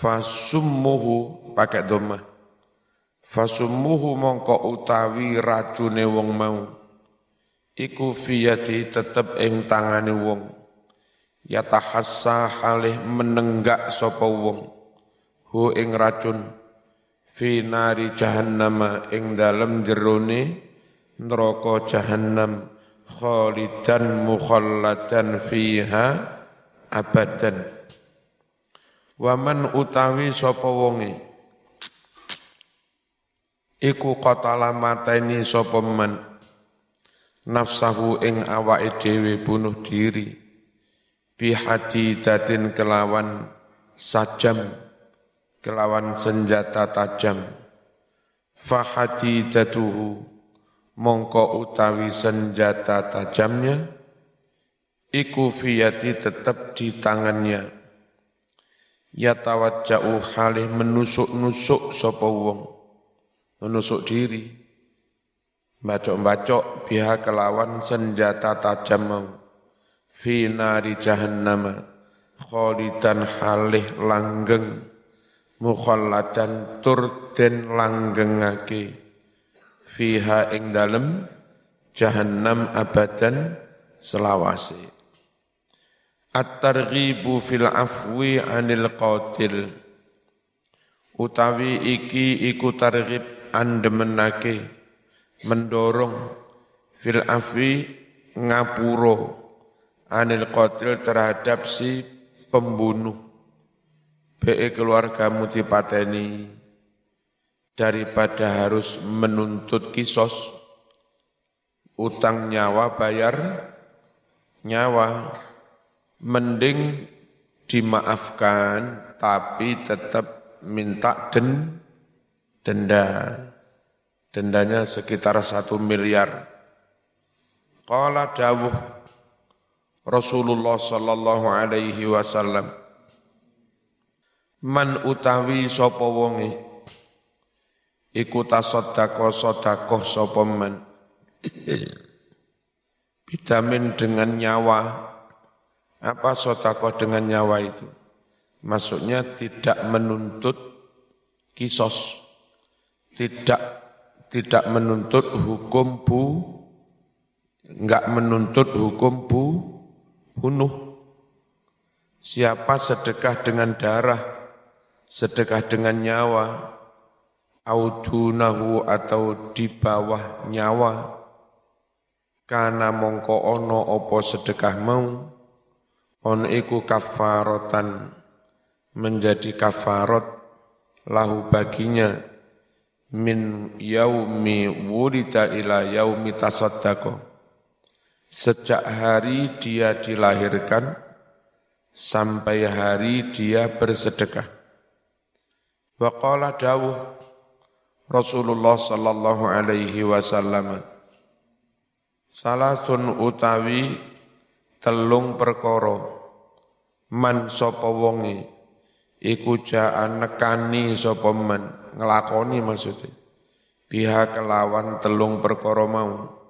fasummuhu pakai doma fasummuhu mongko utawi racune wong mau. Iku fiyati tetep ing tangane wong. Yatahassa halih menenggak sapa wong. Hu ing racun. Fi nari jahannama ing dalem jerone neraka jahannam. Khalidan mukhalladan fiha abadan waman utawi sapa wonge? Iku qatala mateni sapa man? Nafsahu ing awake dhewe bunuh diri. Bihadidatin kelawan sajam kelawan senjata tajam. Fahadidatuhu mongko utawi senjata tajamnya iku fiyati tetap di tangannya yatawajja'u halih menusuk-nusuk sapa wong. Menusuk diri. Bacok-bacok biha kelawan senjata tajam mau. Fi nari jahannam khalidan halih langgeng. Mukhalladan tur den langgengake. Fiha ing dalem jahannam abadan selawase at-targhibu fil afwi anil qatil utawi iki iku targhib andemenake mendorong fil afi ngapuro anil qatil terhadap si pembunuh. Be keluargamu dipateni daripada harus menuntut kisos. Utang nyawa bayar nyawa mending dimaafkan tapi tetap minta den denda dendanya sekitar satu miliar. Qala dawuh Rasulullah sallallahu alaihi wasallam Man utawi sapa wonge iku tasaddaqo sedekah sapa man Bidamin dengan nyawa apa sedekah dengan nyawa itu? Maksudnya tidak menuntut kisos. Tidak tidak menuntut hukum bu, enggak menuntut hukum bu, bunuh. Siapa sedekah dengan darah, sedekah dengan nyawa, audunahu atau di bawah nyawa, karena mongko ono opo sedekah mau, on iku kafarotan menjadi kafarot lahu baginya min yaumi wulida ila yaumi tasaddaqo sejak hari dia dilahirkan sampai hari dia bersedekah. Wa qala dawuh Rasulullah sallallahu alaihi wasallam Salasun utawi telung perkara. Man sapa wonge? Iku nekani sapa man? Ngelakoni maksudnya. Pihak kelawan telung perkara mau.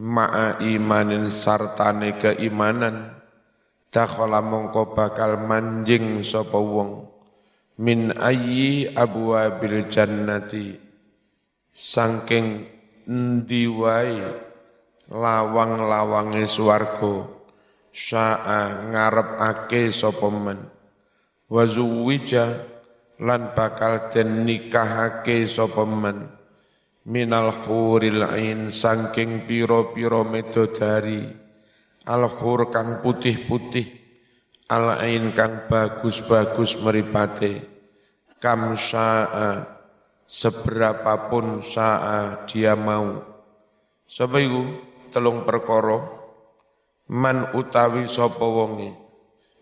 Ma'a imanin sartane keimanan. Dakhala mongko bakal manjing sapa wong. Min ayyi abwabil jannati. Saking endi wae lawang-lawange swarga sa'a ngarepake sapa men? Wa lan bakal den nikahake sapa minal khuril ain saking piro-piro medodari. Al khur kang putih-putih al ain kang bagus-bagus meripate. Kam sa'a seberapapun sa'a dia mau. Sapa iku? Telung perkara man utawi sapa wonge?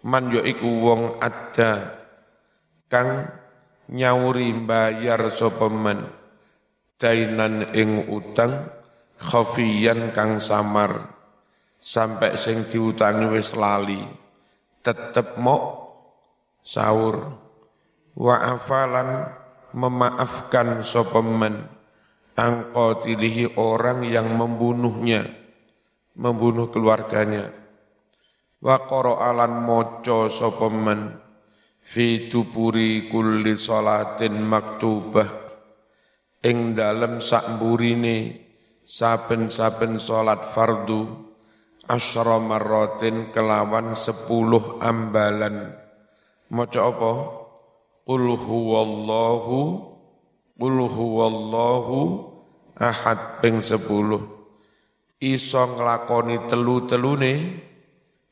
Man yo iku wong ada kang nyauri bayar sapa man? Dainan ing utang khafiyan kang samar sampai sing diutangi wis lali tetep mau sahur. Wa afalan memaafkan sapa man? Angkotilihi orang yang membunuhnya membunuh keluarganya. Wa qara'alan moco sapa man fi tuburi kulli salatin maktubah. Ing dalem sakmburine saben-saben salat fardu asyara marratin kelawan sepuluh ambalan. Maca apa? Qul huwallahu qul huwallahu ahad ping sepuluh iso nglakoni telu-telune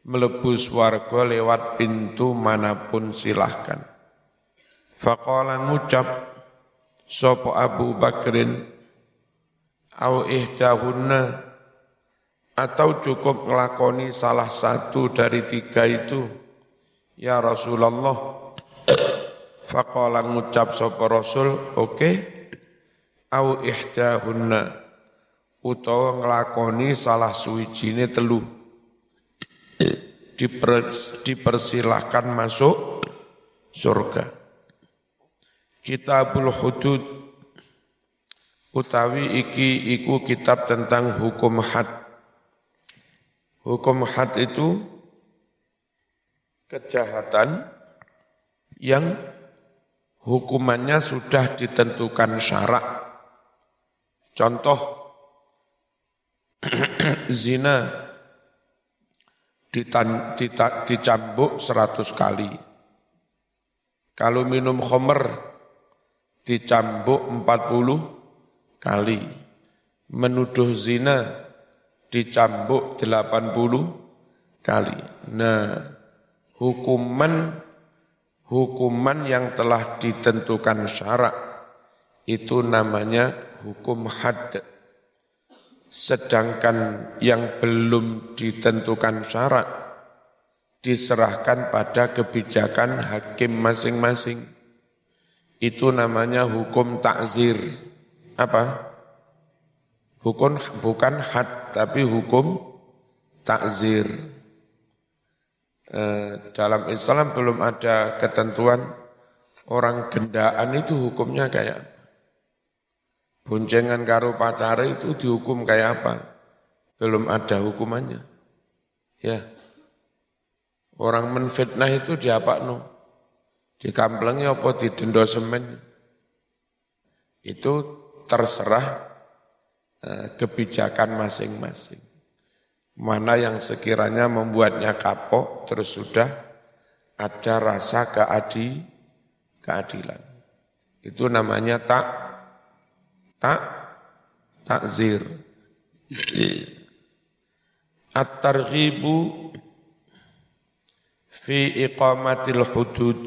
melebu swarga lewat pintu mana pun silahkan. Faqala ngucap sopo Abu Bakrin au ihdahunna atau cukup ngelakoni salah satu dari tiga itu ya Rasulullah faqala ngucap sopo Rasul oke okay. au ihdahunna utawa ngelakoni salah suwijine telu dipersilahkan masuk surga. Kitabul Hudud utawi iki iku kitab tentang hukum had. Hukum had itu kejahatan yang hukumannya sudah ditentukan syarak. Contoh zina ditan, dita, dicambuk seratus kali. Kalau minum khomer dicambuk empat puluh kali. Menuduh zina dicambuk delapan puluh kali. Nah, hukuman hukuman yang telah ditentukan syarak itu namanya hukum had sedangkan yang belum ditentukan syarat diserahkan pada kebijakan hakim masing-masing. Itu namanya hukum takzir. Apa? Hukum bukan had tapi hukum takzir. Eh, dalam Islam belum ada ketentuan orang gendaan itu hukumnya kayak boncengan karo pacare itu dihukum kayak apa? Belum ada hukumannya. Ya. Orang menfitnah itu diapa no? Dikamplengnya apa di dendo semen? Itu terserah eh, kebijakan masing-masing. Mana yang sekiranya membuatnya kapok terus sudah ada rasa keadi, keadilan. Itu namanya tak tak takzir. At-targhibu fi iqamatil hudud.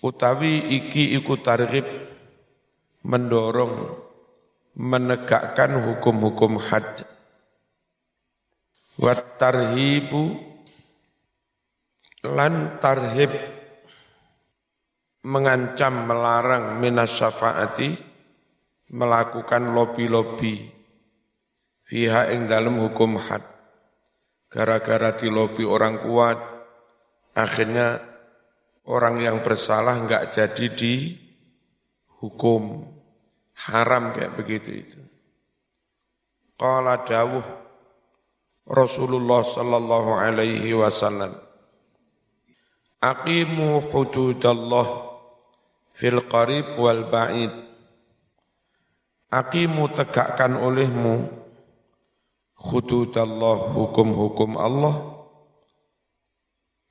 Utawi iki iku targhib mendorong menegakkan hukum-hukum had. Wa tarhibu lan tarhib mengancam melarang minas syafaati melakukan lobi-lobi. Fiha ing dalam hukum had. Gara-gara dilobi orang kuat akhirnya orang yang bersalah enggak jadi di hukum. Haram kayak begitu itu. Qala dawuh Rasulullah sallallahu alaihi wasallam Aqimu hududallah fil qarib wal ba'id. Aqimu tegakkan olehmu hududallah hukum-hukum Allah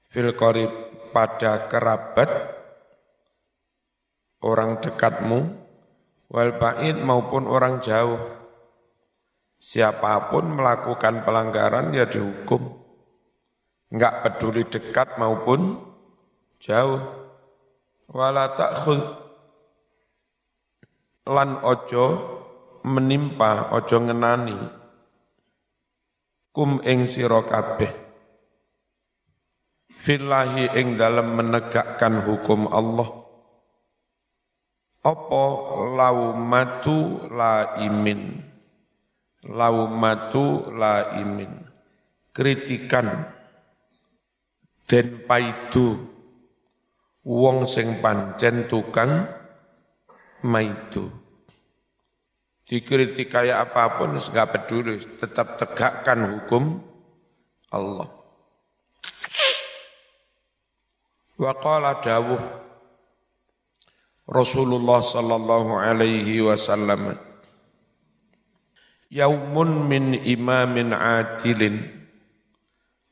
fil qarib pada kerabat orang dekatmu wal ba'id maupun orang jauh. Siapa pun melakukan pelanggaran ya dihukum. Enggak peduli dekat maupun jauh wala ta'khudh. Lan ojo menimpa ojo ngenani. Kum ing sira kabeh. Fillahi ing dalam menegakkan hukum Allah. Apa laumatu laimin? Laumatu laimin. Kritikan. Den paidu wong sing pancen tukang maitu. Dikritik kayak apa pun nggak peduli, tetap tegakkan hukum Allah. Wa qala dawuh Rasulullah sallallahu alaihi wasallam Yaumun min imamin adilin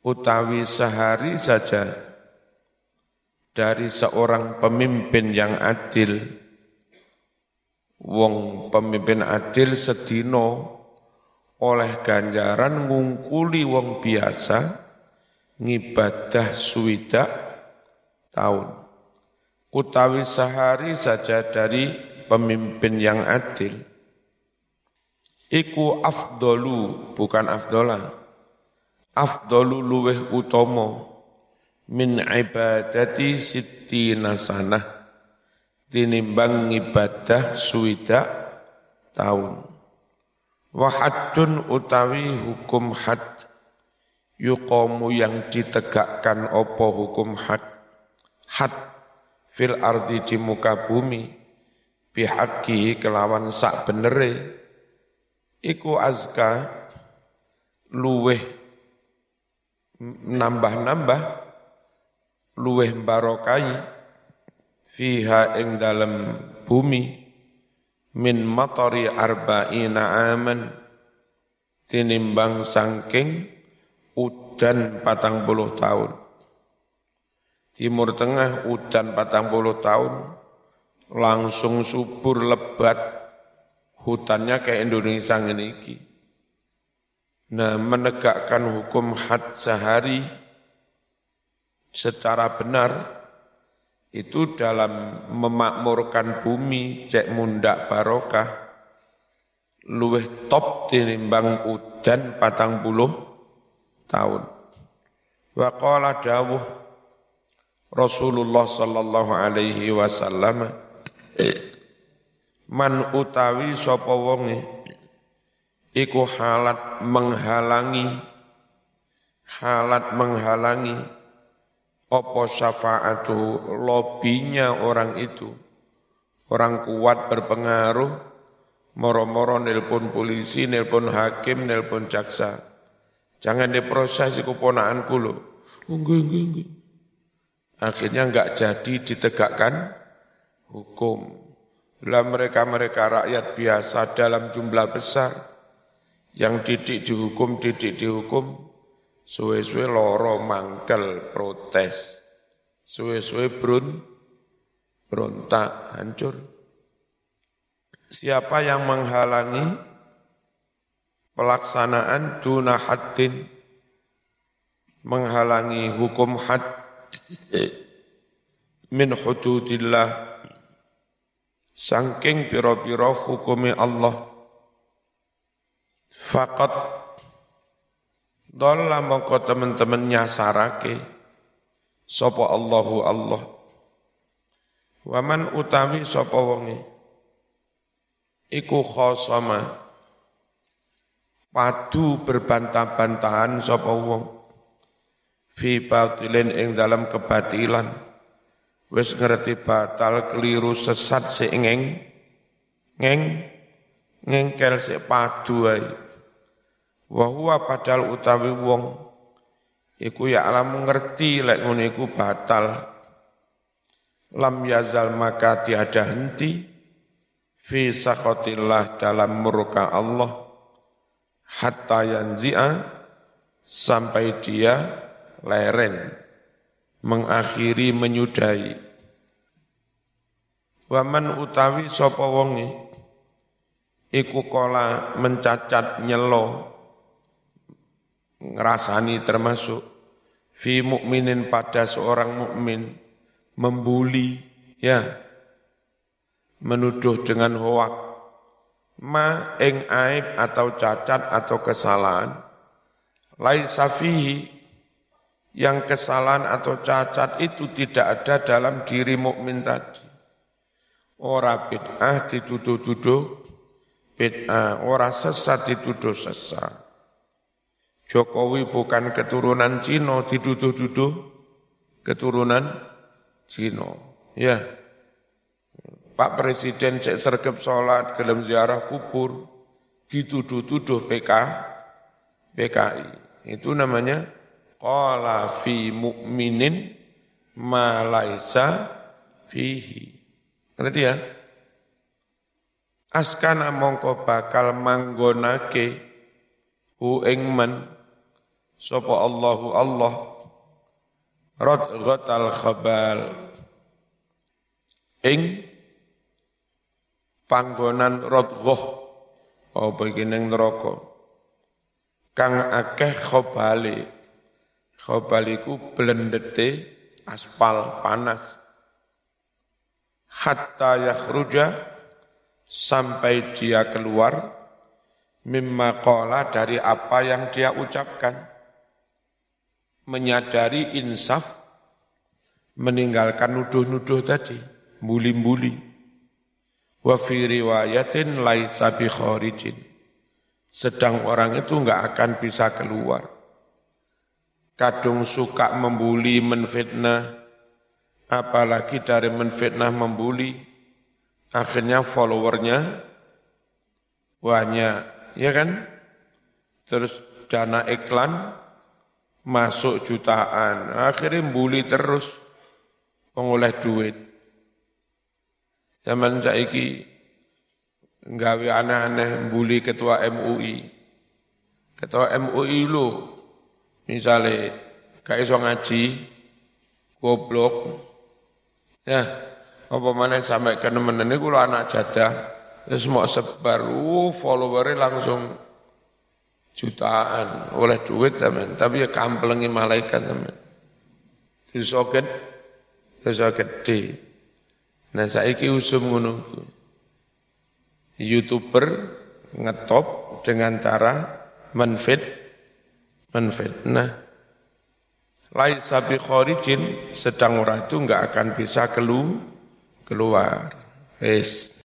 utawi sehari saja dari seorang pemimpin yang adil wong pemimpin adil sedino oleh ganjaran ngungkuli wong biasa ngibadah suwida tahun. Utawi sehari saja dari pemimpin yang adil. Iku afdolu, bukan afdola. Afdolu luweh utomo min ibadati siti nasanah tinimbang ibadah suwida tahun. Wahadun utawi hukum had yuqamu yang ditegakkan opo hukum had had fil ardi di muka bumi bihaqi kelawan sak benere iku azka luweh nambah-nambah luweh barokai fiha ing dalam bumi min matari arba'ina aman tinimbang sangking udan patang puluh tahun. Timur Tengah udan patang puluh tahun, langsung subur lebat, hutannya kayak Indonesia ini. Nah, menegakkan hukum had sehari secara benar itu dalam memakmurkan bumi cek mundak barokah luweh top tinimbang udan patang puluh tahun. Wa qala dawuh Rasulullah sallallahu alaihi wasallam man utawi sapa wonge iku halat menghalangi halat menghalangi opo syafaatu lobinya orang itu. Orang kuat berpengaruh, moro-moro nelpon polisi, nelpon hakim, nelpon jaksa. Jangan diproses iku ponakanku lho. Enggak, enggak, enggak. Akhirnya enggak jadi ditegakkan hukum. Lah mereka-mereka rakyat biasa dalam jumlah besar yang didik dihukum, didik dihukum, Suwe-suwe loro mangkel protes. Suwe-suwe brun, berontak, hancur. Siapa yang menghalangi pelaksanaan duna haddin, menghalangi hukum had min hududillah, sangking piro-piro hukumi Allah, fakat Dolla mongko teman-teman nyasarake sapa Allahu Allah. Waman utawi sapa wonge. Iku khosama padu berbantah-bantahan sapa wong. Fi batilin ing dalam kebatilan. Wis ngerti batal keliru sesat seingeng ngeng. Ngengkel se padu ae Wa huwa padal utawi wong iku ya alam ngerti lek ngono iku batal. Lam yazal maka tiada henti. Fi sakhatillah dalam murka Allah. Hatta yanzi'a sampai dia leren. Mengakhiri menyudahi. Waman utawi sapa wonge iku kola mencacat nyelo ngerasani termasuk fi mukminin pada seorang mukmin membuli ya menuduh dengan hoak ma ing aib atau cacat atau kesalahan. Laisa fihi yang kesalahan atau cacat itu tidak ada dalam diri mukmin tadi. Ora bid'ah dituduh-tuduh bid'ah ora sesat dituduh sesat Jokowi bukan keturunan Cina, dituduh-tuduh keturunan Cina. Ya. Pak Presiden cek sergap sholat, gelem ziarah kubur, dituduh-tuduh PK, PKI. Itu namanya qala fi mu'minin ma laisa fihi. Ngerti ya? Askana mongko bakal manggonake hu sapa Allahu Allah. Radghatal khabal. Ing panggonan radghah apa iki ning neraka? Kang akeh khabale khabaliku blendete aspal panas. Hatta yakhruja sampai dia keluar. Mimma qala dari apa yang dia ucapkan menyadari insaf meninggalkan nuduh-nuduh tadi mbuli-mbuli. Wa fi riwayatin laisa sedang orang itu enggak akan bisa keluar. Kadung suka membuli menfitnah. Apalagi dari menfitnah membuli akhirnya followernya banyak ya kan? Terus dana iklan masuk jutaan, akhirnya bully terus pengoleh duit. Zaman saiki nggawe aneh-aneh bully ketua MUI. Ketua MUI lu misalnya kayak iso ngaji, goblok, ya apa mana sampai ke nemen ini anak jadah, Terus mau sebar, uh, followernya langsung jutaan oleh duit teman. Tapi ya kamplengi malaikat teman. Dosa gede, dosa gede. Nah saiki usum ngono YouTuber ngetop dengan cara menfit menfitnah. Lain sabi khorijin sedang orang itu enggak akan bisa kelu keluar. Yes.